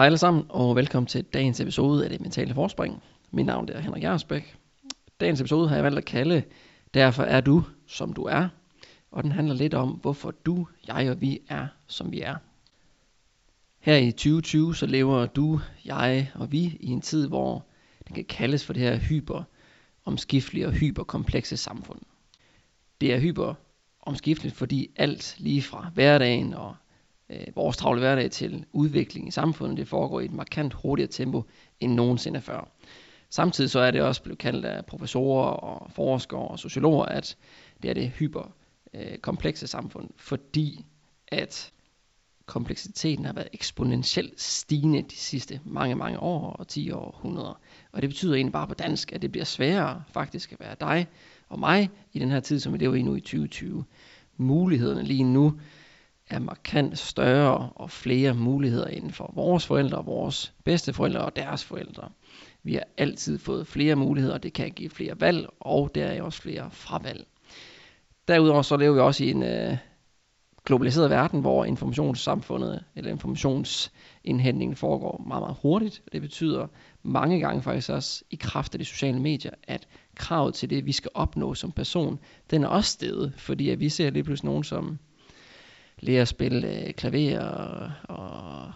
Hej alle sammen, og velkommen til dagens episode af Det Mentale Forspring. Mit navn er Henrik Jarsbæk. Dagens episode har jeg valgt at kalde Derfor er du, som du er. Og den handler lidt om, hvorfor du, jeg og vi er, som vi er. Her i 2020, så lever du, jeg og vi i en tid, hvor det kan kaldes for det her hyper omskiftelige og hyperkomplekse samfund. Det er hyper omskifteligt, fordi alt lige fra hverdagen og øh, vores travle hverdag til udvikling i samfundet, det foregår i et markant hurtigere tempo end nogensinde før. Samtidig så er det også blevet kaldt af professorer og forskere og sociologer, at det er det hyper øh, komplekse samfund, fordi at kompleksiteten har været eksponentielt stigende de sidste mange, mange år og 10 år, 100. Og det betyder egentlig bare på dansk, at det bliver sværere faktisk at være dig og mig i den her tid, som vi lever i nu i 2020. Mulighederne lige nu er markant større og flere muligheder inden for vores forældre, vores bedste forældre og deres forældre. Vi har altid fået flere muligheder, og det kan give flere valg, og der er også flere fravalg. Derudover så lever vi også i en øh, globaliseret verden, hvor informationssamfundet eller informationsindhentningen foregår meget, meget hurtigt. Det betyder mange gange faktisk også i kraft af de sociale medier, at kravet til det, vi skal opnå som person, den er også steget, fordi at vi ser lige pludselig nogen, som lærer at spille øh, klaver og, og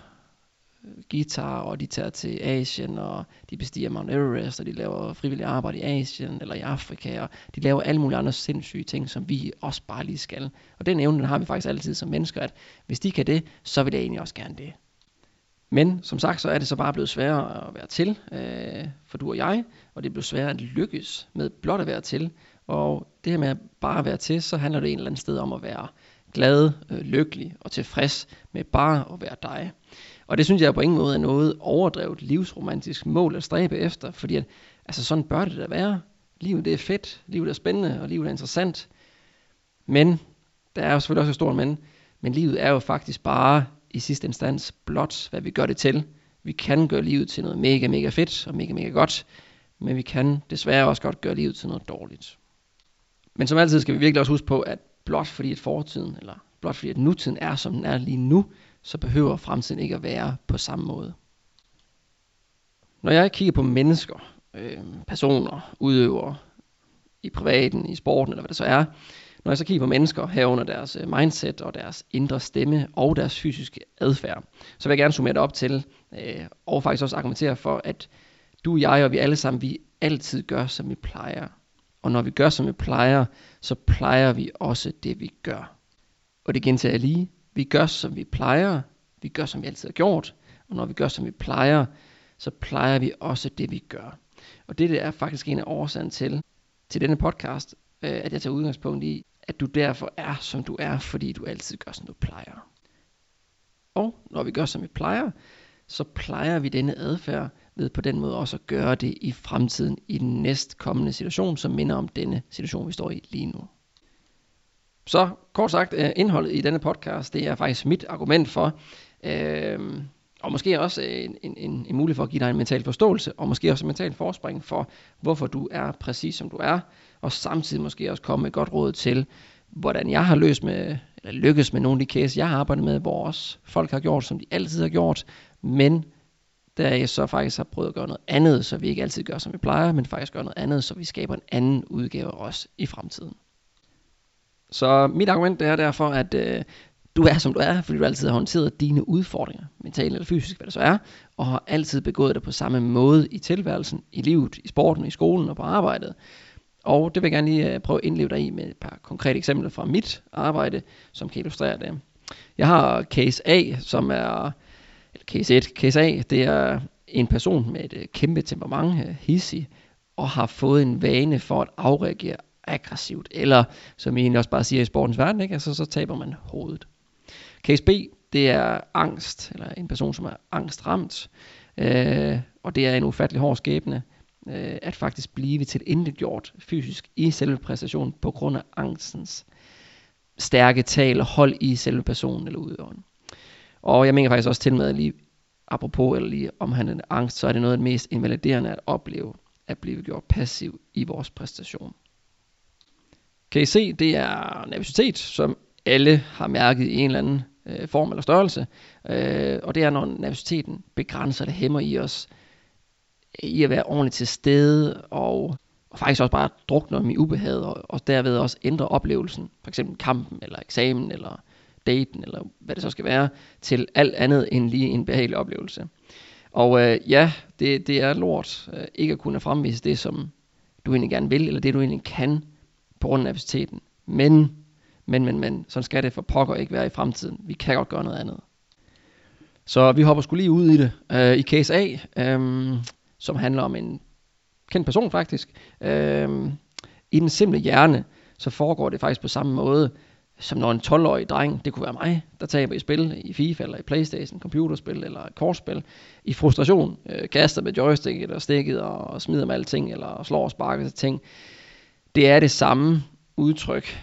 øh, guitar, og de tager til Asien, og de bestiger Mount Everest, og de laver frivillig arbejde i Asien eller i Afrika, og de laver alle mulige andre sindssyge ting, som vi også bare lige skal. Og den evne, den har vi faktisk altid som mennesker, at hvis de kan det, så vil jeg egentlig også gerne det. Men som sagt, så er det så bare blevet sværere at være til øh, for du og jeg, og det er blevet sværere at lykkes med blot at være til. Og det her med bare at være til, så handler det en eller anden sted om at være glad, øh, lykkelig og tilfreds med bare at være dig. Og det synes jeg på ingen måde er noget overdrevet livsromantisk mål at stræbe efter, fordi at, altså sådan bør det da være. Livet det er fedt, livet er spændende, og livet er interessant. Men, der er jo selvfølgelig også et stort men, men livet er jo faktisk bare i sidste instans blot, hvad vi gør det til. Vi kan gøre livet til noget mega, mega fedt og mega, mega godt, men vi kan desværre også godt gøre livet til noget dårligt. Men som altid skal vi virkelig også huske på, at blot fordi at fortiden, eller blot fordi at nutiden er, som den er lige nu, så behøver fremtiden ikke at være på samme måde. Når jeg kigger på mennesker, øh, personer, udøvere, i privaten, i sporten eller hvad det så er, når jeg så kigger på mennesker herunder deres øh, mindset og deres indre stemme og deres fysiske adfærd, så vil jeg gerne summere det op til, øh, og faktisk også argumentere for, at du, jeg og vi alle sammen, vi altid gør, som vi plejer. Og når vi gør, som vi plejer, så plejer vi også det, vi gør. Og det gentager jeg lige. Vi gør, som vi plejer. Vi gør, som vi altid har gjort. Og når vi gør, som vi plejer, så plejer vi også det, vi gør. Og det, det er faktisk en af årsagen til, til denne podcast, øh, at jeg tager udgangspunkt i, at du derfor er, som du er, fordi du altid gør, som du plejer. Og når vi gør, som vi plejer, så plejer vi denne adfærd ved på den måde også at gøre det i fremtiden i den næstkommende situation, som minder om denne situation, vi står i lige nu. Så kort sagt, øh, indholdet i denne podcast, det er faktisk mit argument for, øh, og måske også en, en, en, en mulighed for at give dig en mental forståelse, og måske også en mental forspring for, hvorfor du er præcis som du er, og samtidig måske også komme med godt råd til, hvordan jeg har løst med, eller lykkes med nogle af de cases, jeg har arbejdet med, hvor også folk har gjort, som de altid har gjort, men der jeg så faktisk har prøvet at gøre noget andet, så vi ikke altid gør, som vi plejer, men faktisk gør noget andet, så vi skaber en anden udgave af os i fremtiden. Så mit argument er derfor, at øh, du er som du er, fordi du altid har håndteret dine udfordringer, mentale eller fysisk, hvad det så er, og har altid begået det på samme måde i tilværelsen, i livet, i sporten, i skolen og på arbejdet. Og det vil jeg gerne lige øh, prøve at indleve dig i med et par konkrete eksempler fra mit arbejde, som kan illustrere det. Jeg har case A, som er, case 1, case A, det er en person med et øh, kæmpe temperament, øh, hissig, og har fået en vane for at afreagere aggressivt, eller som I egentlig også bare siger i sportens verden, ikke? Altså, så taber man hovedet. Case B, det er angst, eller en person, som er angstramt, øh, og det er en ufattelig hård skæbne, øh, at faktisk blive til intet gjort fysisk i selve præstationen på grund af angstens stærke tal og hold i selve personen eller udøveren. Og jeg mener faktisk også til med at lige apropos eller lige om han er angst, så er det noget af det mest invaliderende at opleve at blive gjort passiv i vores præstation. Kan I se, det er nervøsitet, som alle har mærket i en eller anden øh, form eller størrelse. Øh, og det er, når nervøsiteten begrænser det, hæmmer i os, øh, i at være ordentligt til stede, og, og faktisk også bare drukne om i ubehag og, og derved også ændre oplevelsen, for eksempel kampen, eller eksamen, eller daten, eller hvad det så skal være, til alt andet end lige en behagelig oplevelse. Og øh, ja, det, det er lort øh, ikke at kunne fremvise det, som du egentlig gerne vil, eller det du egentlig kan, på grund af nervøsiteten. Men, men, men, men, sådan skal det for pokker ikke være i fremtiden. Vi kan godt gøre noget andet. Så vi hopper skulle lige ud i det. Øh, I case A, øh, som handler om en kendt person faktisk. øh, I den simple hjerne, så foregår det faktisk på samme måde, som når en 12-årig dreng, det kunne være mig, der taber i spil, i FIFA eller i Playstation, computerspil eller kortspil, i frustration, øh, kaster med joysticket og stikket og smider med alting, eller slår og sparker til ting. Det er det samme udtryk,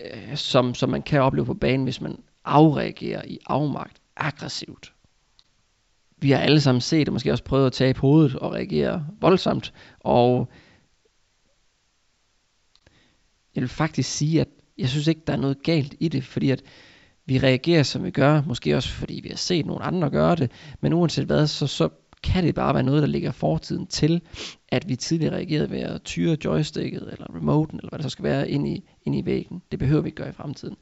øh, som, som man kan opleve på banen, hvis man afreagerer i afmagt aggressivt. Vi har alle sammen set og måske også prøvet at tage på hovedet og reagere voldsomt, og jeg vil faktisk sige, at jeg synes ikke, der er noget galt i det, fordi at vi reagerer, som vi gør, måske også fordi vi har set nogle andre gøre det, men uanset hvad, så, så kan det bare være noget, der ligger fortiden til, at vi tidligere reagerede ved at tyre joysticket, eller remoten, eller hvad det så skal være, ind i, ind i væggen. Det behøver vi ikke gøre i fremtiden.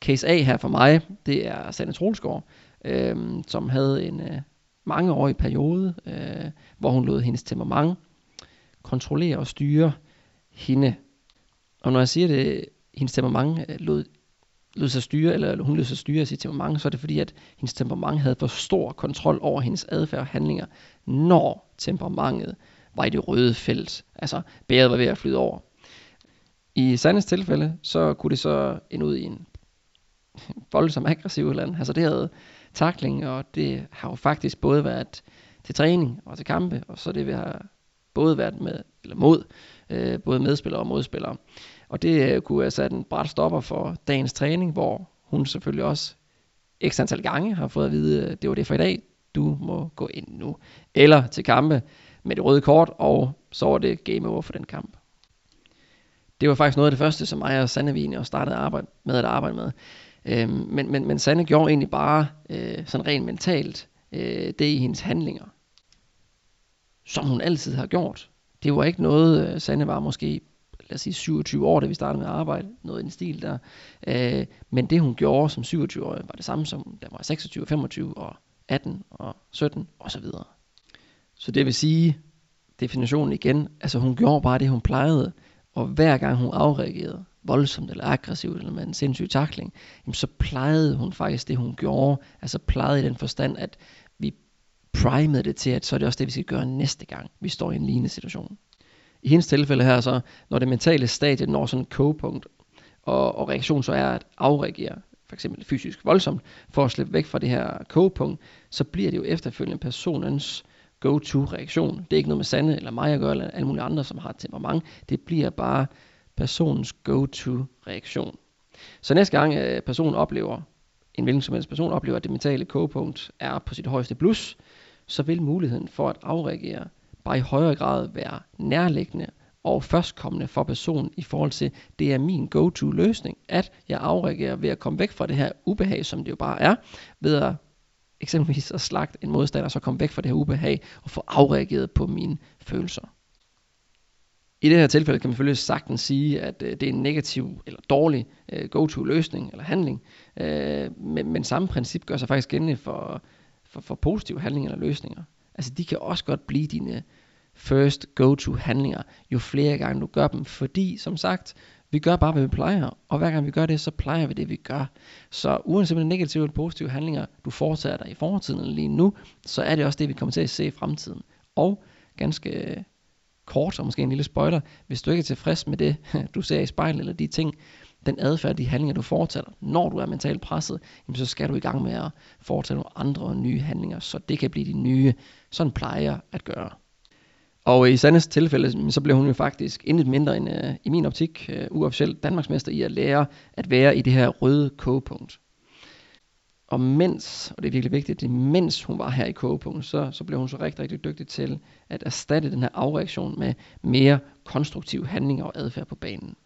Case A her for mig, det er Sanne Trolsgaard, øh, som havde en øh, mangeårig periode, øh, hvor hun lod hendes temperament kontrollere og styre hende. Og når jeg siger det, hendes temperament øh, lod, lod sig styre, eller hun lod sig styre af sit temperament, så er det fordi, at hendes temperament havde for stor kontrol over hendes adfærd og handlinger, når temperamentet var i det røde felt. Altså, bæret var ved at flyde over. I Sandes tilfælde, så kunne det så ende ud i en voldsom aggressiv eller andet. Altså det havde takling, og det har jo faktisk både været til træning og til kampe, og så det vi har både været med, eller mod, øh, både medspillere og modspillere. Og det øh, kunne have sat en bræt stopper for dagens træning, hvor hun selvfølgelig også ekstra antal gange har fået at vide, at det var det for i dag, du må gå ind nu. Eller til kampe med det røde kort, og så var det game over for den kamp. Det var faktisk noget af det første, som mig og Sanne vi og startede arbejde med at arbejde med. Øhm, men, men, men Sanne gjorde egentlig bare øh, sådan rent mentalt øh, det i hendes handlinger, som hun altid har gjort. Det var ikke noget, øh, Sanne var måske lad os sige 27 år, da vi startede med at arbejde, noget i den stil der. Øh, men det hun gjorde som 27-årig, var det samme som da var 26, 25 og 18 og 17 og så videre. Så det vil sige, definitionen igen, altså hun gjorde bare det, hun plejede, og hver gang hun afreagerede, voldsomt eller aggressivt eller med en sindssyg takling, jamen så plejede hun faktisk det, hun gjorde. Altså plejede i den forstand, at vi primede det til, at så er det også det, vi skal gøre næste gang, vi står i en lignende situation. I hendes tilfælde her så, når det mentale stadie når sådan et kogepunkt, og, og reaktionen så er at afreagere, for eksempel fysisk voldsomt, for at slippe væk fra det her kogepunkt, så bliver det jo efterfølgende personens go-to-reaktion. Det er ikke noget med Sande eller mig at gøre, eller alle mulige andre, som har et temperament. Det bliver bare personens go-to-reaktion. Så næste gang øh, personen oplever, en hvilken som helst person oplever, at det mentale kogepunkt er på sit højeste plus, så vil muligheden for at afreagere bare i højere grad være nærliggende og førstkommende for personen i forhold til, det er min go-to løsning, at jeg afreagerer ved at komme væk fra det her ubehag, som det jo bare er, ved at eksempelvis at slagte en modstander, så komme væk fra det her ubehag og få afreageret på mine følelser. I det her tilfælde kan man selvfølgelig sagtens sige, at øh, det er en negativ eller dårlig øh, go-to løsning eller handling, øh, men, men samme princip gør sig faktisk gældende for, for, for positive handlinger eller løsninger. Altså de kan også godt blive dine first go-to handlinger, jo flere gange du gør dem, fordi som sagt, vi gør bare, hvad vi plejer, og hver gang vi gør det, så plejer vi det, vi gør. Så uanset om det er negative eller positive handlinger, du foretager dig i fortiden eller lige nu, så er det også det, vi kommer til at se i fremtiden. Og ganske øh, kort, og måske en lille spoiler, hvis du ikke er tilfreds med det, du ser i spejlet, eller de ting, den adfærd, de handlinger, du foretager, når du er mentalt presset, jamen så skal du i gang med at foretage nogle andre og nye handlinger, så det kan blive de nye, sådan plejer at gøre. Og øh, i Sandes tilfælde, så blev hun jo faktisk intet mindre end, øh, i min optik, øh, uh, uofficielt Danmarksmester i at lære at være i det her røde kogepunkt. Og mens, og det er virkelig vigtigt, det mens hun var her i kogepunkt, så, så blev hun så rigtig, rigtig dygtig til at erstatte den her afreaktion med mere konstruktive handlinger og adfærd på banen.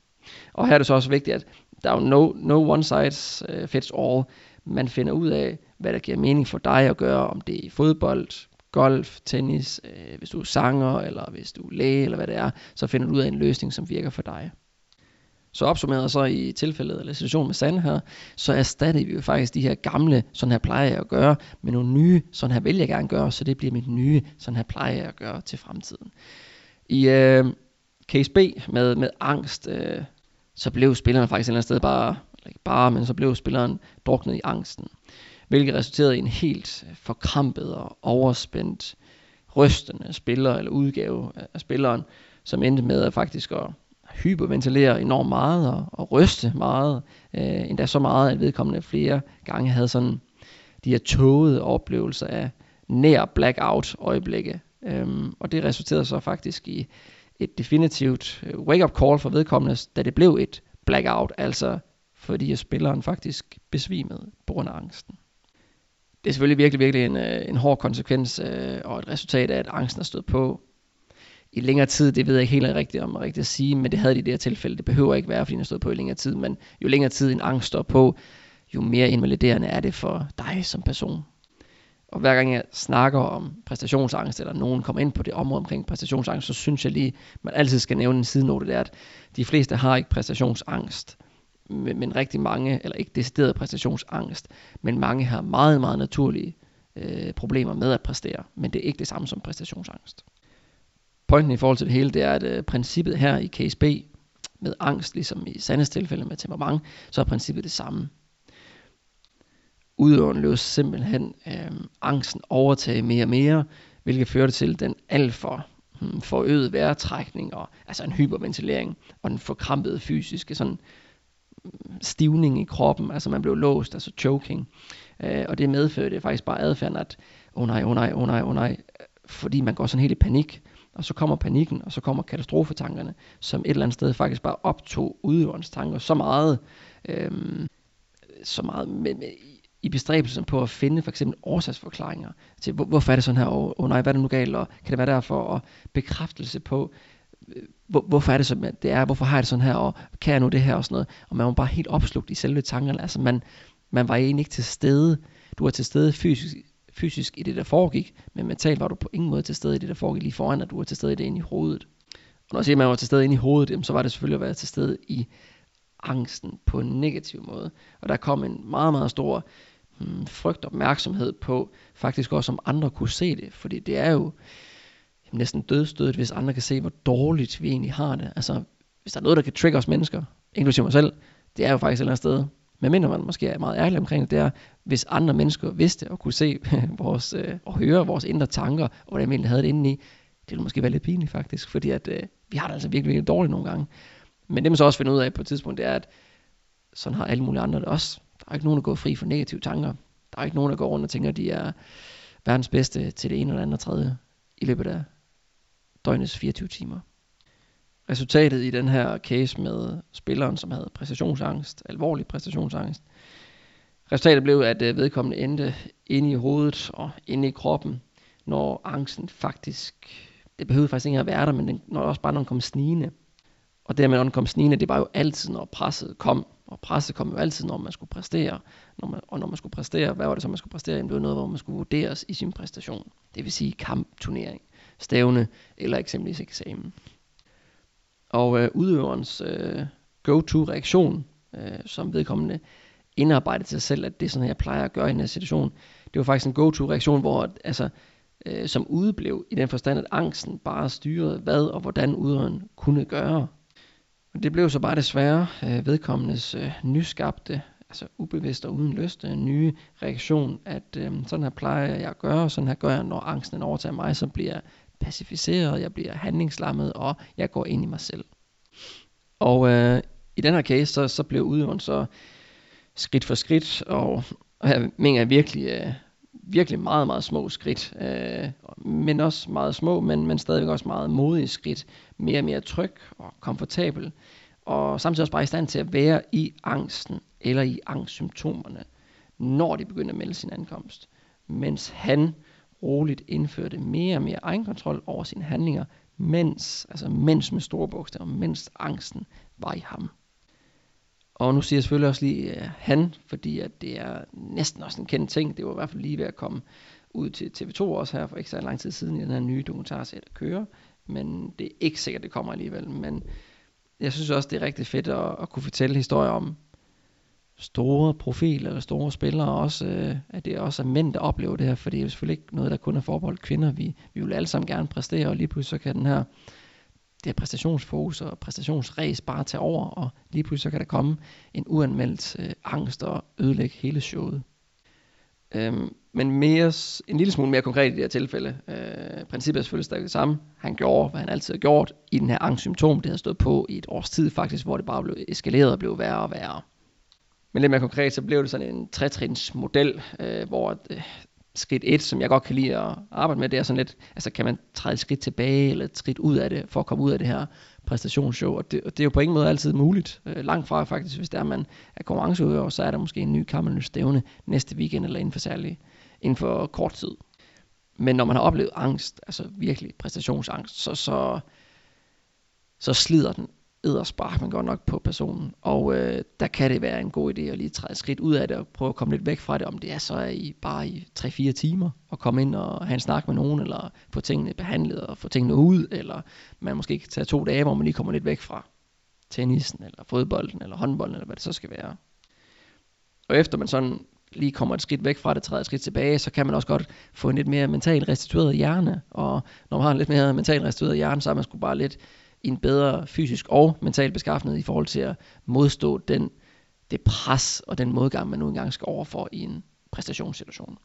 Og her er det så også vigtigt, at der er jo no, no one size øh, fits all, Man finder ud af, hvad der giver mening for dig at gøre, om det er i fodbold, golf, tennis, øh, hvis du er sanger, eller hvis du er læge, eller hvad det er, så finder du ud af en løsning, som virker for dig. Så opsummeret så i tilfældet eller situationen med Sand her, så erstatter vi jo faktisk de her gamle, sådan her plejer jeg at gøre, med nogle nye, sådan her vil jeg gerne gøre, så det bliver mit nye, sådan her plejer jeg at gøre til fremtiden. I øh, case B med, med angst, øh, så blev spilleren faktisk et eller andet sted bare, ikke bare, men så blev spilleren druknet i angsten. Hvilket resulterede i en helt øh, forkrampet og overspændt, rystende spiller eller udgave af spilleren, som endte med at faktisk at hyperventilere enormt meget og, og ryste meget. Øh, endda så meget, at vedkommende flere gange havde sådan de her tågede oplevelser af nær blackout øjeblikke. Øhm, og det resulterede så faktisk i et definitivt øh, wake-up call for vedkommende, da det blev et blackout, altså fordi spilleren faktisk besvimede på grund af angsten. Det er selvfølgelig virkelig, virkelig en, øh, en hård konsekvens øh, og et resultat af, at angsten er stået på i længere tid, det ved jeg ikke helt rigtigt om rigtigt at sige, men det havde de i det her tilfælde. Det behøver ikke være, fordi den har stået på i længere tid, men jo længere tid en angst står på, jo mere invaliderende er det for dig som person. Og hver gang jeg snakker om præstationsangst, eller nogen kommer ind på det område omkring præstationsangst, så synes jeg lige, man altid skal nævne en sidenote, det er, at de fleste har ikke præstationsangst, men, men rigtig mange, eller ikke decideret præstationsangst, men mange har meget, meget naturlige øh, problemer med at præstere, men det er ikke det samme som præstationsangst. Pointen i forhold til det hele, det er, at øh, princippet her i case B, med angst, ligesom i Sandes tilfælde med temperament, så er princippet det samme. Udøveren løser simpelthen øh, angsten overtage mere og mere, hvilket førte til den alt for hmm, forøget vejrtrækning, og, altså en hyperventilering, og den forkrampede fysiske sådan, stivning i kroppen, altså man blev låst, altså choking. Øh, og det medførte faktisk bare adfærden, at åh oh nej, åh oh nej, åh oh nej, åh oh nej, fordi man går sådan helt i panik, og så kommer panikken, og så kommer katastrofetankerne, som et eller andet sted faktisk bare optog udøverens tanker så meget, øh, så meget med, med, i bestræbelsen på at finde for eksempel årsagsforklaringer til, hvor, hvorfor er det sådan her, og oh, nej, hvad er det nu galt, og kan det være derfor, og bekræftelse på, øh, hvor, hvorfor er det sådan, det er, hvorfor har jeg det sådan her, og kan jeg nu det her, og sådan noget, og man var bare helt opslugt i selve tankerne, altså man, man var egentlig ikke til stede, du var til stede fysisk, fysisk i det, der foregik, men mentalt var du på ingen måde til stede i det, der foregik lige foran, at du var til stede i det inde i hovedet. Og når jeg siger, at man var til stede inde i hovedet, så var det selvfølgelig at være til stede i angsten på en negativ måde. Og der kom en meget, meget stor hmm, frygt opmærksomhed på, faktisk også om andre kunne se det, fordi det er jo jamen, næsten dødstødet, hvis andre kan se, hvor dårligt vi egentlig har det. Altså, hvis der er noget, der kan trigge os mennesker, inklusive mig selv, det er jo faktisk et eller andet sted men mindre man måske er meget ærlig omkring det, det er, hvis andre mennesker vidste og kunne se vores, øh, og høre vores indre tanker, og hvordan vi egentlig havde det indeni, det ville måske være lidt pinligt faktisk, fordi at, øh, vi har det altså virkelig, virkelig dårligt nogle gange. Men det man så også finder ud af på et tidspunkt, det er, at sådan har alle mulige andre det også. Der er ikke nogen, der går fri for negative tanker. Der er ikke nogen, der går rundt og tænker, at de er verdens bedste til det ene eller andet tredje i løbet af døgnets 24 timer. Resultatet i den her case med spilleren, som havde præstationsangst, alvorlig præstationsangst, resultatet blev, at øh, vedkommende endte inde i hovedet og inde i kroppen, når angsten faktisk, det behøvede faktisk ikke at være der, men den, når også bare når den kom snigende. Og det, når den kom snigende, det var jo altid, når presset kom. Og presset kom jo altid, når man skulle præstere. Når man, og når man skulle præstere, hvad var det så, man skulle præstere? Jamen, det var noget, hvor man skulle vurderes i sin præstation. Det vil sige kamp, turnering, stævne eller eksempelvis eksamen. Og øh, udøverens øh, go-to-reaktion, øh, som vedkommende indarbejdet til sig selv, at det er sådan, jeg plejer at gøre i den her situation, det var faktisk en go-to-reaktion, hvor altså, øh, som udeblev i den forstand, at angsten bare styrede, hvad og hvordan udøveren kunne gøre. Og det blev så bare desværre øh, vedkommendes øh, nyskabte, altså ubevidst og uden lyst, øh, nye reaktion, at øh, sådan her plejer jeg at gøre, og sådan her gør jeg, når angsten overtager mig, så bliver pacificeret, jeg bliver handlingslammet, og jeg går ind i mig selv. Og øh, i den her case, så, så blev udøveren så skridt for skridt, og, og jeg mener virkelig, øh, virkelig meget, meget små skridt, øh, men også meget små, men, men stadigvæk også meget modige skridt, mere og mere tryg og komfortabel, og samtidig også bare i stand til at være i angsten eller i angstsymptomerne, når de begynder at melde sin ankomst. Mens han roligt indførte mere og mere egenkontrol over sine handlinger, mens, altså mens med store bogstaver, mens angsten var i ham. Og nu siger jeg selvfølgelig også lige uh, han, fordi at det er næsten også en kendt ting. Det var i hvert fald lige ved at komme ud til TV2 også her for ikke så lang tid siden i den her nye dokumentarserie, der kører. Men det er ikke sikkert, det kommer alligevel. Men jeg synes også, det er rigtig fedt at, at kunne fortælle historier om store profiler eller store spillere også, øh, at det også er mænd, der oplever det her, for det er jo selvfølgelig ikke noget, der kun er forbeholdt kvinder. Vi, vi vil alle sammen gerne præstere, og lige pludselig så kan den her det her præstationsfokus og præstationsræs bare tage over, og lige pludselig så kan der komme en uanmeldt øh, angst og ødelægge hele showet. Øhm, men mere, en lille smule mere konkret i det her tilfælde. Øh, princippet er selvfølgelig stadig det samme. Han gjorde, hvad han altid har gjort i den her angstsymptom. Det havde stået på i et års tid faktisk, hvor det bare blev eskaleret og blev værre og værre. Men lidt mere konkret, så blev det sådan en tretrins model, øh, hvor øh, skridt et, som jeg godt kan lide at arbejde med, det er sådan lidt, altså kan man træde et skridt tilbage, eller et skridt ud af det, for at komme ud af det her præstationsshow, og det, og det er jo på ingen måde altid muligt. Øh, langt fra faktisk, hvis der er man er konkurrenceudøver, så er der måske en ny kammerløs stævne næste weekend, eller inden for særlig, inden for kort tid. Men når man har oplevet angst, altså virkelig præstationsangst, så, så, så slider den edderspark man godt nok på personen. Og øh, der kan det være en god idé at lige træde skridt ud af det og prøve at komme lidt væk fra det, om det er så i bare i 3-4 timer og komme ind og have en snak med nogen, eller få tingene behandlet og få tingene ud, eller man måske kan tage to dage, hvor man lige kommer lidt væk fra tennisen, eller fodbolden, eller håndbolden, eller hvad det så skal være. Og efter man sådan lige kommer et skridt væk fra det, træder et skridt tilbage, så kan man også godt få en lidt mere mentalt restitueret hjerne. Og når man har en lidt mere mentalt restitueret hjerne, så er man sgu bare lidt i en bedre fysisk og mental beskaffenhed i forhold til at modstå den, det pres og den modgang, man nu engang skal overfor i en præstationssituation.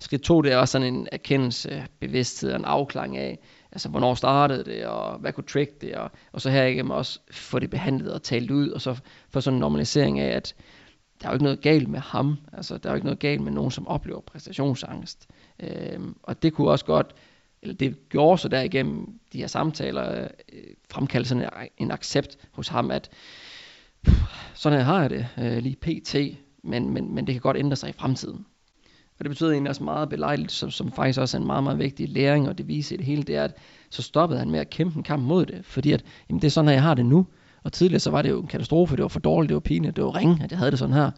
Skridt 2, det er også sådan en erkendelse, bevidsthed og en afklaring af, altså hvornår startede det, og hvad kunne trick det, og, og så her ikke også få det behandlet og talt ud, og så få sådan en normalisering af, at der er jo ikke noget galt med ham, altså der er jo ikke noget galt med nogen, som oplever præstationsangst. Øhm, og det kunne også godt eller det gjorde så derigennem de her samtaler, øh, fremkaldte sådan en, accept hos ham, at sådan her har jeg det øh, lige pt, men, men, men det kan godt ændre sig i fremtiden. Og det betyder egentlig også meget belejligt, som, som faktisk også er en meget, meget vigtig læring, og det viser i det hele, det er, at så stoppede han med at kæmpe en kamp mod det, fordi at, jamen det er sådan, at jeg har det nu. Og tidligere så var det jo en katastrofe, det var for dårligt, det var pinligt, det var ringe, at jeg havde det sådan her.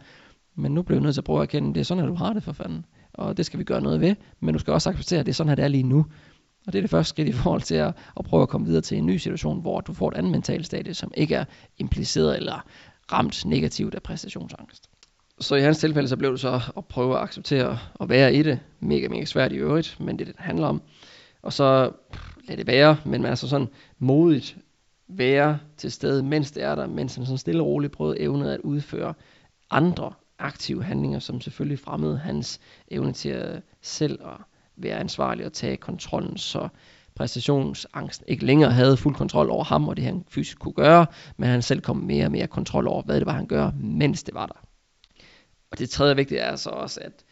Men nu blev jeg nødt til at prøve at erkende, at det er sådan, at du har det for fanden. Og det skal vi gøre noget ved, men du skal også acceptere, at det er sådan, at det er lige nu. Og det er det første skridt i forhold til at, at prøve at komme videre til en ny situation, hvor du får et andet mentalt stadie, som ikke er impliceret eller ramt negativt af præstationsangst. Så i hans tilfælde, så blev det så at prøve at acceptere at være i det. Mega, mega svært i øvrigt, men det er det, det handler om. Og så lad det være, men man er så sådan modigt være til stede, mens det er der, mens han sådan stille og roligt prøvede evne at udføre andre aktive handlinger, som selvfølgelig fremmede hans evne til at selv at være ansvarlig og tage kontrollen, så præstationsangsten ikke længere havde fuld kontrol over ham og det han fysisk kunne gøre, men han selv kom mere og mere kontrol over, hvad det var, han gør, mens det var der. Og det tredje vigtige er så også, at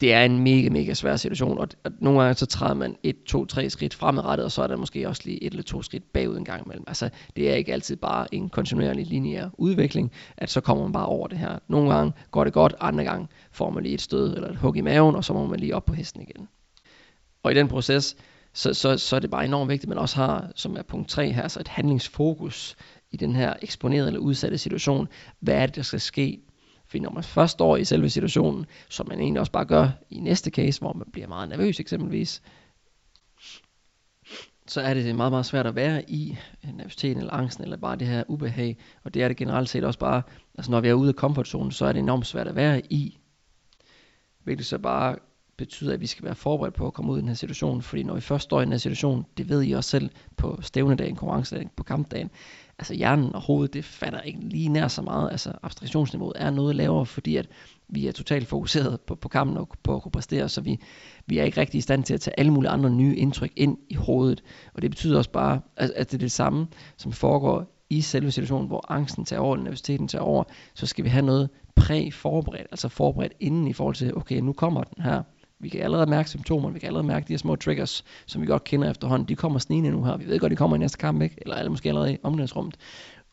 det er en mega, mega svær situation, og, og nogle gange så træder man et, to, tre skridt fremadrettet, og så er der måske også lige et eller to skridt bagud en gang imellem. Altså, det er ikke altid bare en kontinuerlig lineær udvikling, at så kommer man bare over det her. Nogle gange går det godt, andre gange får man lige et stød eller et hug i maven, og så må man lige op på hesten igen. Og i den proces, så, så, så er det bare enormt vigtigt, at man også har, som er punkt 3 her, så et handlingsfokus i den her eksponerede eller udsatte situation. Hvad er det, der skal ske? For når man først står i selve situationen, som man egentlig også bare gør i næste case, hvor man bliver meget nervøs eksempelvis, så er det meget, meget svært at være i øh, nervøsiteten eller angsten, eller bare det her ubehag. Og det er det generelt set også bare, altså når vi er ude af komfortzonen, så er det enormt svært at være i. Hvilket så bare betyder, at vi skal være forberedt på at komme ud i den her situation, fordi når vi først står i den her situation, det ved I også selv på stævnedagen, konkurrencedagen, på kampdagen, altså hjernen og hovedet, det fatter ikke lige nær så meget, altså abstraktionsniveauet er noget lavere, fordi at vi er totalt fokuseret på, på kampen og på at kunne præstere, så vi, vi er ikke rigtig i stand til at tage alle mulige andre nye indtryk ind i hovedet, og det betyder også bare, at, at det er det samme, som foregår i selve situationen, hvor angsten tager over, nervøsiteten tager over, så skal vi have noget præ-forberedt, altså forberedt inden i forhold til, okay, nu kommer den her, vi kan allerede mærke symptomerne, vi kan allerede mærke de her små triggers, som vi godt kender efterhånden. De kommer snigende nu her. Vi ved godt, de kommer i næste kamp, ikke? Eller, måske allerede i omgangsrummet.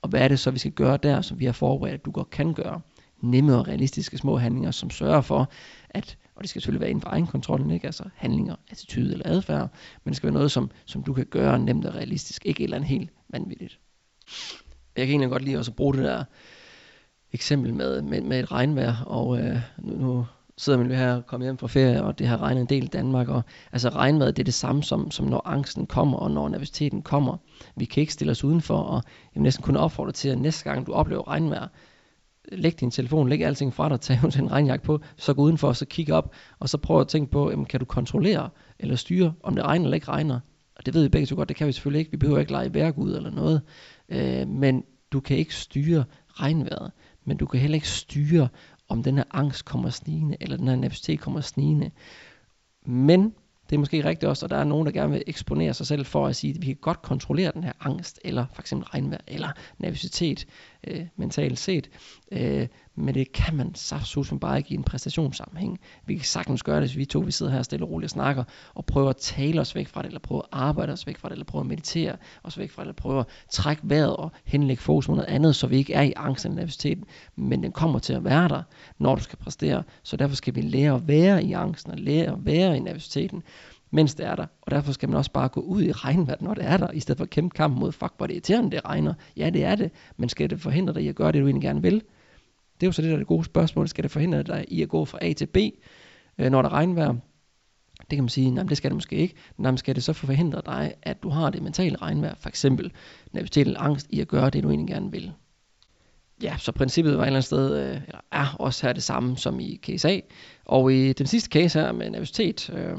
Og hvad er det så, vi skal gøre der, som vi har forberedt, at du godt kan gøre? Nemme og realistiske små handlinger, som sørger for, at, og det skal selvfølgelig være inden for egen kontrol, ikke? altså handlinger, attitude eller adfærd, men det skal være noget, som, som du kan gøre nemt og realistisk, ikke et eller andet helt vanvittigt. Jeg kan egentlig godt lide også at bruge det der eksempel med, med, med et regnvejr, og øh, nu, nu sidder man her kommer hjem fra ferie, og det har regnet en del i Danmark, og altså regnvejret, det er det samme som, som når angsten kommer, og når nervøsiteten kommer. Vi kan ikke stille os udenfor, og jeg vil næsten kunne opfordre til, at næste gang du oplever regnvejr, læg din telefon, læg alting fra dig, tag en regnjakke på, så gå udenfor, og så kig op, og så prøv at tænke på, jamen, kan du kontrollere eller styre, om det regner eller ikke regner. Og det ved vi begge så godt, det kan vi selvfølgelig ikke. Vi behøver ikke lege værgud eller noget. Øh, men du kan ikke styre regnvejret, men du kan heller ikke styre, om den her angst kommer snigende, eller den her nervøsitet kommer snigende. Men det er måske rigtigt også, og der er nogen, der gerne vil eksponere sig selv for at sige, at vi kan godt kontrollere den her angst, eller for eksempel regnvejr, eller nervøsitet, øh, mentalt set. Øh, men det kan man saftsusme bare ikke i en præstationssammenhæng. Vi kan sagtens gøre det, hvis vi to vi sidder her stille og roligt og snakker, og prøver at tale os væk fra det, eller prøver at arbejde os væk fra det, eller prøver at meditere os væk fra det, eller prøver at trække vejret og henlægge fokus på noget andet, så vi ikke er i angst eller nervøsiteten. Men den kommer til at være der, når du skal præstere. Så derfor skal vi lære at være i angsten, og lære at være i nervøsiteten mens det er der. Og derfor skal man også bare gå ud i regnvejr, når det er der, i stedet for at kæmpe kampen mod, fuck, hvor det irriterende, det regner. Ja, det er det, men skal det forhindre dig i at gøre det, du egentlig gerne vil? Det er jo så det, der er det gode spørgsmål. Skal det forhindre dig i at gå fra A til B, øh, når der regnvejr? Det kan man sige, nej, det skal det måske ikke. Nej, skal det så forhindre dig, at du har det mentale regnvejr, for eksempel nervøsitet eller angst i at gøre det, du egentlig gerne vil? Ja, så princippet var et eller andet sted, øh, eller er også her det samme som i case A. Og i den sidste case her med nervøsitet, øh,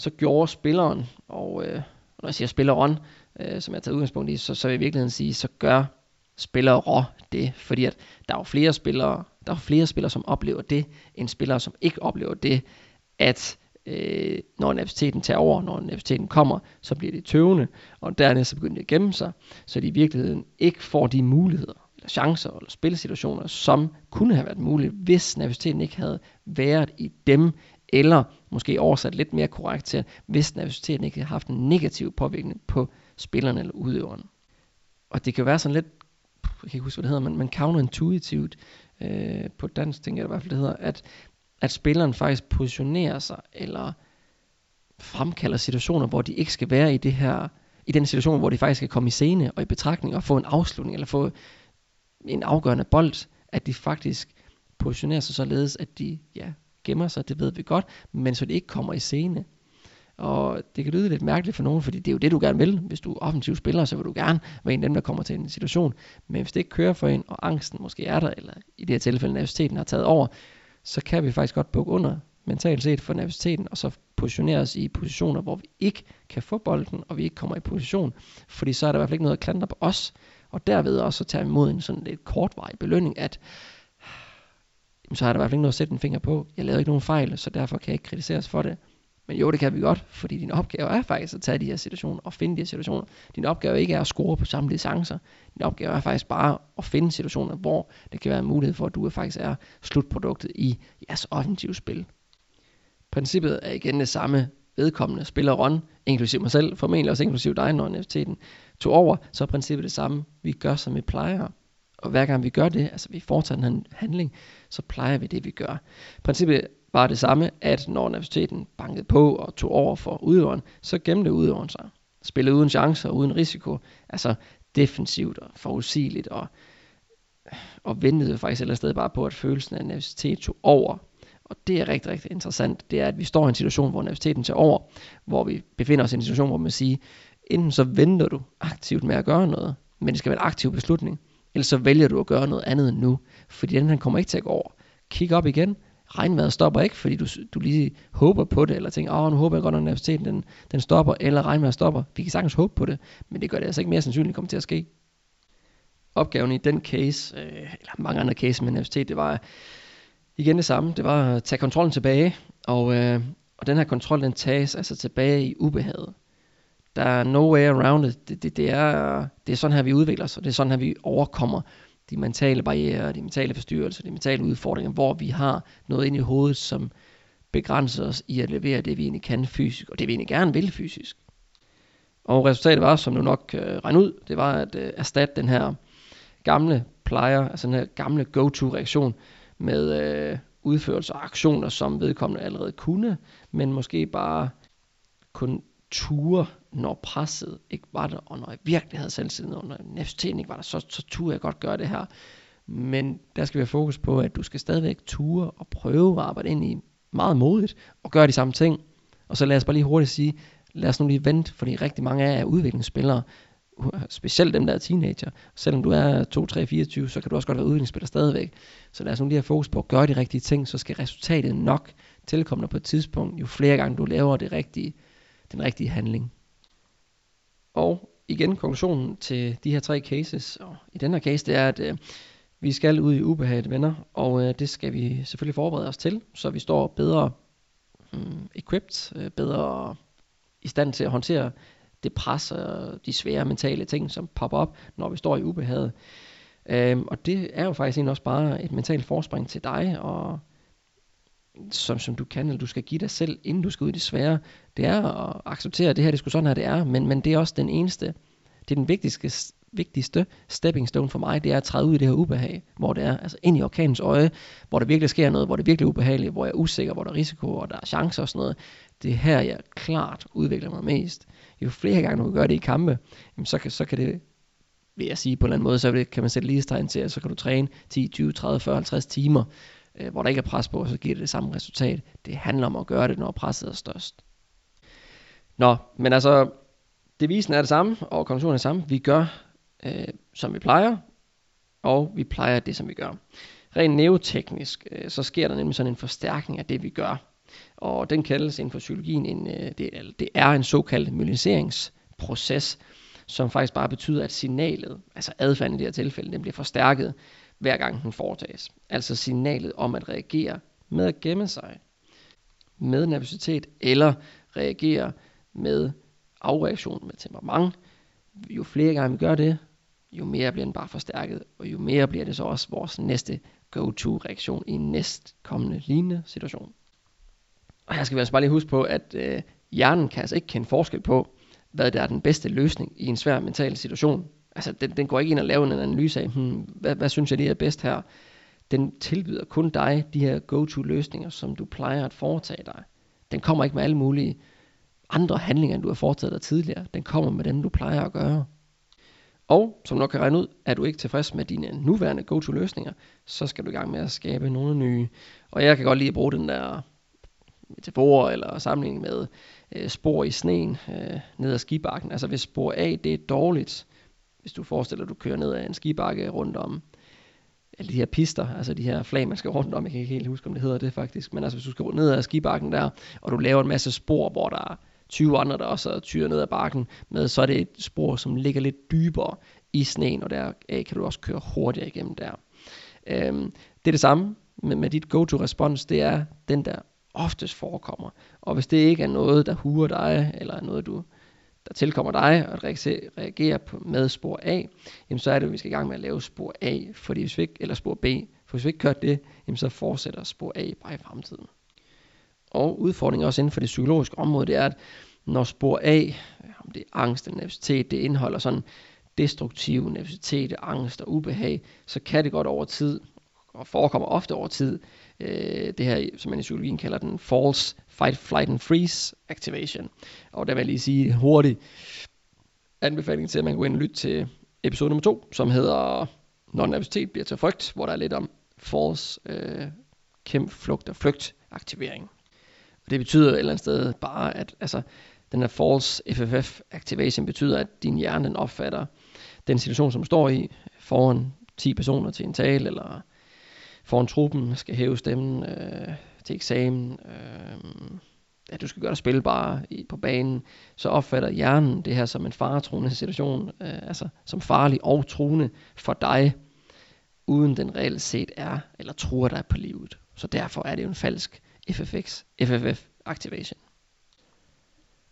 så gjorde spilleren, og øh, når jeg siger spilleren, øh, som jeg har taget udgangspunkt i, så, så vil jeg i virkeligheden sige, så gør spillere det, fordi at der er jo flere spillere, der er flere spillere, som oplever det, end spillere, som ikke oplever det, at øh, når nervøsiteten tager over, når nervøsiteten kommer, så bliver det tøvende, og dernæst så begynder det at gemme sig, så de i virkeligheden ikke får de muligheder, eller chancer, eller spilsituationer, som kunne have været mulige, hvis nervøsiteten ikke havde været i dem, eller måske oversat lidt mere korrekt til, hvis nervøsiteten ikke har haft en negativ påvirkning på spilleren eller udøveren. Og det kan være sådan lidt, jeg kan ikke huske, hvad det hedder, men, men counterintuitivt, øh, på dansk tænker jeg i hvert fald, det hedder, at, at spilleren faktisk positionerer sig, eller fremkalder situationer, hvor de ikke skal være i det her, i den situation, hvor de faktisk skal komme i scene og i betragtning og få en afslutning, eller få en afgørende bold, at de faktisk positionerer sig således, at de ja, gemmer sig, det ved vi godt, men så det ikke kommer i scene. Og det kan lyde lidt mærkeligt for nogen, fordi det er jo det, du gerne vil. Hvis du er offensiv spiller, så vil du gerne være en af dem, der kommer til en situation. Men hvis det ikke kører for en, og angsten måske er der, eller i det her tilfælde nervøsiteten har taget over, så kan vi faktisk godt bukke under mentalt set for nervøsiteten, og så positionere os i positioner, hvor vi ikke kan få bolden, og vi ikke kommer i position, fordi så er der i hvert fald ikke noget at klandre på os, og derved også at tage imod en sådan lidt kortvarig belønning, at så har der i hvert fald ikke noget at sætte en finger på. Jeg lavede ikke nogen fejl, så derfor kan jeg ikke kritiseres for det. Men jo, det kan vi godt, fordi din opgave er faktisk at tage de her situationer og finde de her situationer. Din opgave ikke er at score på samtlige chancer. Din opgave er faktisk bare at finde situationer, hvor det kan være en mulighed for, at du faktisk er slutproduktet i jeres offensive spil. Princippet er igen det samme. Vedkommende spiller Ron, inklusive mig selv, formentlig også inklusive dig, når universiteten tog over, så er princippet det samme. Vi gør, som vi plejer. Og hver gang vi gør det, altså vi foretager en handling, så plejer vi det, vi gør. Princippet var det samme, at når nervøsiteten bankede på og tog over for udøveren, så gemte udøveren sig. Spillede uden chancer og uden risiko. Altså defensivt og forudsigeligt og, og ventede faktisk ellers sted bare på, at følelsen af nervøsitet tog over. Og det er rigtig, rigtig interessant. Det er, at vi står i en situation, hvor nervøsiteten tager over, hvor vi befinder os i en situation, hvor man siger, enten så venter du aktivt med at gøre noget, men det skal være en aktiv beslutning, eller så vælger du at gøre noget andet nu, fordi den her kommer ikke til at gå over. Kig op igen, regnvejret stopper ikke, fordi du, du lige håber på det, eller tænker, åh, nu håber jeg godt, at universiteten den, den stopper, eller regnvejret stopper. Vi kan sagtens håbe på det, men det gør det altså ikke mere sandsynligt, kommer til at ske. Opgaven i den case, øh, eller mange andre cases med universitet, det var igen det samme. Det var at tage kontrollen tilbage, og, øh, og den her kontrol, den tages altså tilbage i ubehaget. Der er no way around it. Det, det, det, er, det er sådan her, vi udvikler os, og det er sådan her, vi overkommer de mentale barriere, de mentale forstyrrelser, de mentale udfordringer, hvor vi har noget ind i hovedet, som begrænser os i at levere det, vi egentlig kan fysisk, og det vi egentlig gerne vil fysisk. Og resultatet var, som du nok øh, regnede ud, det var at øh, erstatte den her gamle plejer, altså den her gamle go-to-reaktion med øh, udførelser og aktioner, som vedkommende allerede kunne, men måske bare kun ture, når presset ikke var der, og når jeg virkelig havde selvtillid, og når nervøsiteten ikke var der, så, så turde jeg godt gøre det her. Men der skal vi have fokus på, at du skal stadigvæk ture og prøve at arbejde ind i meget modigt og gøre de samme ting. Og så lad os bare lige hurtigt sige, lad os nu lige vente, fordi rigtig mange af jer er udviklingsspillere, specielt dem der er teenager. Selvom du er 2, 3, 24, så kan du også godt være udviklingsspiller stadigvæk. Så lad os nu lige have fokus på at gøre de rigtige ting, så skal resultatet nok tilkomme på et tidspunkt, jo flere gange du laver det rigtige, den rigtige handling. Og igen konklusionen til de her tre cases, og i den her case, det er, at øh, vi skal ud i ubehaget venner, og øh, det skal vi selvfølgelig forberede os til, så vi står bedre øh, equipped, øh, bedre i stand til at håndtere det pres og de svære mentale ting, som popper op, når vi står i ubehaget. Øhm, og det er jo faktisk egentlig også bare et mentalt forspring til dig, og som, som du kan, eller du skal give dig selv, inden du skal ud i det svære, det er at acceptere, at det her, det skulle sådan her, det er, men, men det er også den eneste, det er den vigtigste, vigtigste stepping stone for mig, det er at træde ud i det her ubehag, hvor det er, altså ind i orkanens øje, hvor der virkelig sker noget, hvor det er virkelig ubehageligt, hvor jeg er usikker, hvor der er risiko, og der er chancer og sådan noget. Det er her, jeg klart udvikler mig mest. Jo flere gange du gør det i kampe, jamen så, kan, så kan det, vil jeg sige på en eller anden måde, så kan man sætte lige til, at så kan du træne 10, 20, 30, 40, 50 timer, øh, hvor der ikke er pres på, så giver det det samme resultat. Det handler om at gøre det, når presset er størst. Nå, men altså, devisen er det samme, og konklusionen er det samme. Vi gør, øh, som vi plejer, og vi plejer det, som vi gør. Rent neoteknisk, øh, så sker der nemlig sådan en forstærkning af det, vi gør. Og den kaldes inden for psykologien, en, øh, det, det er en såkaldt myeliniseringsproces, som faktisk bare betyder, at signalet, altså adfærden i det her tilfælde, den bliver forstærket hver gang den foretages. Altså signalet om at reagere med at gemme sig, med nervøsitet, eller reagere med afreaktion med temperament. Jo flere gange vi gør det, jo mere bliver den bare forstærket, og jo mere bliver det så også vores næste go-to-reaktion i næstkommende lignende situation. Og her skal vi altså bare lige huske på, at øh, hjernen kan altså ikke kende forskel på, hvad der er den bedste løsning i en svær mental situation. Altså, den, den går ikke ind og laver en analyse af, hmm, hvad, hvad synes jeg lige er bedst her. Den tilbyder kun dig de her go-to løsninger, som du plejer at foretage dig. Den kommer ikke med alle mulige andre handlinger, end du har foretaget dig tidligere. Den kommer med dem, du plejer at gøre. Og som nok kan regne ud, er du ikke tilfreds med dine nuværende go-to løsninger, så skal du i gang med at skabe nogle nye. Og jeg kan godt lide at bruge den der metafor eller sammenligning med øh, spor i sneen øh, ned ad skibakken. Altså hvis spor A det er dårligt, hvis du forestiller dig, at du kører ned ad en skibakke rundt om alle de her pister, altså de her flag, man skal rundt om, jeg kan ikke helt huske, om det hedder det faktisk, men altså hvis du skal ned ad skibakken der, og du laver en masse spor, hvor der er 20 andre, der også tyrer ned ad bakken med, så er det et spor, som ligger lidt dybere i sneen, og der kan du også køre hurtigere igennem der. Øhm, det er det samme med, med dit go-to-respons, det er den der oftest forekommer. Og hvis det ikke er noget, der huer dig, eller er noget, du, der tilkommer dig, at reagere på, med spor A, jamen så er det, at vi skal i gang med at lave spor A, fordi hvis vi ikke, eller spor B, for hvis vi ikke kører det, jamen så fortsætter spor A bare i fremtiden. Og udfordringer også inden for det psykologiske område, det er, at når spor A, om det er angst eller nervøsitet, det indeholder sådan destruktiv nervøsitet, angst og ubehag, så kan det godt over tid, og forekommer ofte over tid, øh, det her, som man i psykologien kalder den false fight, flight and freeze activation. Og der vil jeg lige sige hurtigt anbefaling til, at man går ind og lytte til episode nummer 2, som hedder Når nervøsitet bliver til frygt, hvor der er lidt om false øh, kæmp, flugt og flygt aktivering. Det betyder et eller andet sted bare, at altså, den her false FFF activation betyder, at din hjerne den opfatter den situation, som du står i, foran 10 personer til en tale, eller foran truppen, skal hæve stemmen øh, til eksamen, øh, at du skal gøre dig spilbar i, på banen, så opfatter hjernen det her som en faretruende situation, øh, altså som farlig og truende for dig, uden den reelt set er, eller truer dig på livet. Så derfor er det jo en falsk FFX, FFF activation.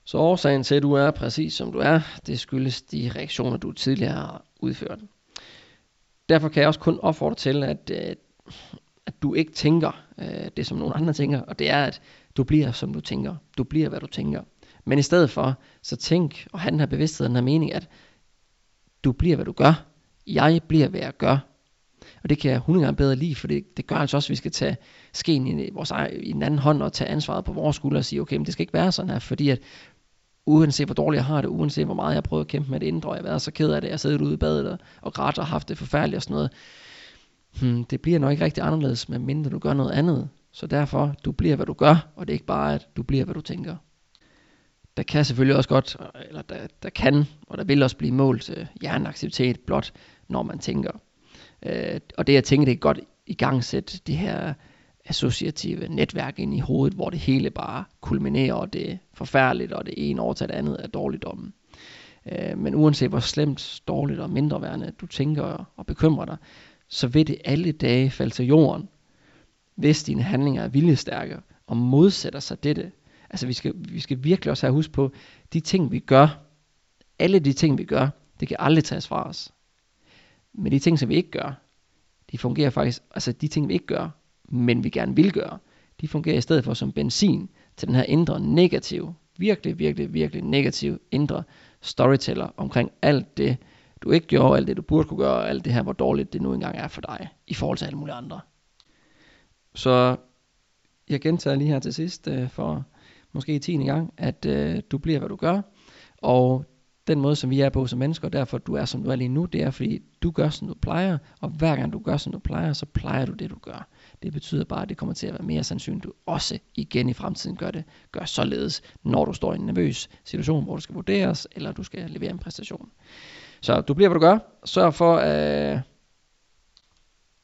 Så årsagen til, at du er præcis som du er, det skyldes de reaktioner, du tidligere har udført. Derfor kan jeg også kun opfordre til, at, øh, at du ikke tænker øh, det, som nogen andre tænker, og det er, at du bliver, som du tænker. Du bliver, hvad du tænker. Men i stedet for, så tænk og have den her bevidsthed, den her mening, at du bliver, hvad du gør. Jeg bliver, hvad jeg gør. Og det kan jeg 100 gange bedre lide, for det, det gør altså også, at vi skal tage skeen i, vores, i en anden hånd og tage ansvaret på vores skuldre og sige, okay, men det skal ikke være sådan her, fordi at uanset hvor dårligt jeg har det, uanset hvor meget jeg prøver at kæmpe med det indre, jeg har været så ked af det, jeg har siddet ude i badet og, og grædt og haft det forfærdeligt og sådan noget, hmm, det bliver nok ikke rigtig anderledes, medmindre du gør noget andet. Så derfor, du bliver, hvad du gør, og det er ikke bare, at du bliver, hvad du tænker. Der kan selvfølgelig også godt, eller der, der kan, og der vil også blive mål øh, hjerneaktivitet blot, når man tænker. Øh, og det jeg tænker, det er godt i gang sætte det her associative netværk ind i hovedet, hvor det hele bare kulminerer, og det er forfærdeligt, og det ene overtager det andet er dårligdommen. Øh, men uanset hvor slemt, dårligt og mindreværende du tænker og bekymrer dig, så vil det alle dage falde til jorden, hvis dine handlinger er viljestærke og modsætter sig dette. Altså vi skal, vi skal virkelig også have husk på, de ting vi gør, alle de ting vi gør, det kan aldrig tages fra os. Men de ting som vi ikke gør, de fungerer faktisk, altså de ting vi ikke gør, men vi gerne vil gøre, de fungerer i stedet for som benzin til den her indre negative, virkelig, virkelig, virkelig negative indre storyteller omkring alt det, du ikke gjorde, alt det du burde kunne gøre, alt det her, hvor dårligt det nu engang er for dig, i forhold til alle mulige andre. Så jeg gentager lige her til sidst, øh, for måske i tiende gang, at øh, du bliver, hvad du gør, og den måde, som vi er på som mennesker, og derfor du er, som du er lige nu, det er, fordi du gør, som du plejer, og hver gang du gør, som du plejer, så plejer du det, du gør. Det betyder bare, at det kommer til at være mere sandsynligt, at du også igen i fremtiden gør det, gør således, når du står i en nervøs situation, hvor du skal vurderes, eller du skal levere en præstation. Så du bliver, hvad du gør. Sørg for øh,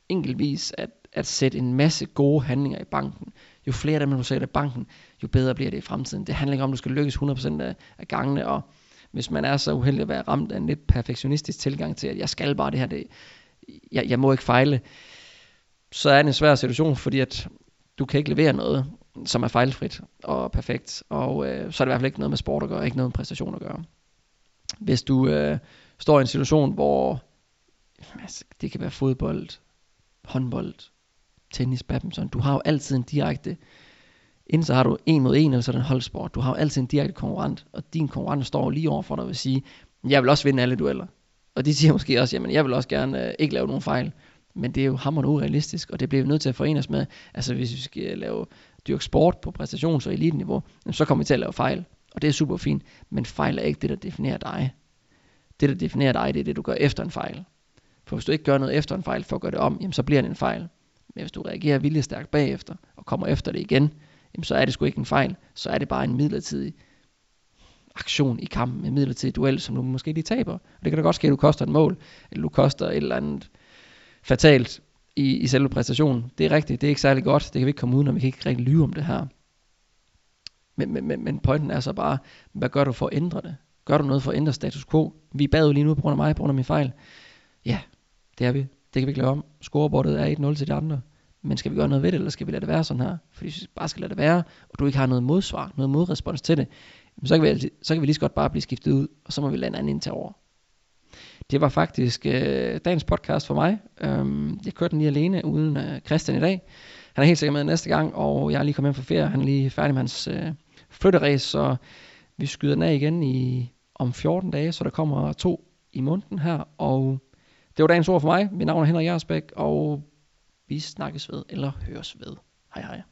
enkeltvis at, at sætte en masse gode handlinger i banken. Jo flere af dem, du sætter i banken, jo bedre bliver det i fremtiden. Det handler ikke om, at du skal lykkes 100% af, af gangene, og hvis man er så uheldig at være ramt af en lidt perfektionistisk tilgang til, at jeg skal bare det her, det, jeg, jeg må ikke fejle, så er det en svær situation, fordi at du kan ikke levere noget, som er fejlfrit og perfekt, og øh, så er det i hvert fald ikke noget med sport at gøre, ikke noget med præstation at gøre. Hvis du øh, står i en situation, hvor altså, det kan være fodbold, håndbold, tennis, badminton, du har jo altid en direkte Inden så har du en mod en, eller så er det en holdsport. Du har jo altid en direkte konkurrent, og din konkurrent står lige over for dig og vil sige, jeg vil også vinde alle dueller. Og de siger måske også, jamen jeg vil også gerne øh, ikke lave nogen fejl. Men det er jo hammerende urealistisk, og det bliver vi nødt til at forene os med. Altså hvis vi skal lave dyrk sport på præstations- og eliteniveau, så kommer vi til at lave fejl. Og det er super fint, men fejl er ikke det, der definerer dig. Det, der definerer dig, det er det, du gør efter en fejl. For hvis du ikke gør noget efter en fejl for at gøre det om, jamen, så bliver det en fejl. Men hvis du reagerer viljestærkt bagefter, og kommer efter det igen, jamen, så er det sgu ikke en fejl. Så er det bare en midlertidig aktion i kampen, en midlertidig duel, som du måske lige taber. Og det kan da godt ske, at du koster et mål, eller du koster et eller andet fatalt i, i selve præstationen. Det er rigtigt, det er ikke særlig godt, det kan vi ikke komme ud, når vi kan ikke rigtig lyve om det her. Men, men, men, men pointen er så bare, hvad gør du for at ændre det? Gør du noget for at ændre status quo? Vi bad jo lige nu på grund af mig, på grund af min fejl. Ja, det er vi. Det kan vi ikke lave om. Scorebordet er 1-0 til de andre. Men skal vi gøre noget ved det, eller skal vi lade det være sådan her? Fordi hvis vi bare skal lade det være, og du ikke har noget modsvar, noget modrespons til det, så kan vi, så kan vi lige så godt bare blive skiftet ud, og så må vi lade en anden ind til over. Det var faktisk øh, dagens podcast for mig. Øhm, jeg kørte den lige alene uden øh, Christian i dag. Han er helt sikkert med næste gang, og jeg er lige kommet hjem fra ferie. Han er lige færdig med hans øh, flytteræs, så vi skyder den af igen i, om 14 dage, så der kommer to i måneden her. Og det var dagens ord for mig. Mit navn er Henrik Jersbæk, og vi snakkes ved eller høres ved. Hej hej.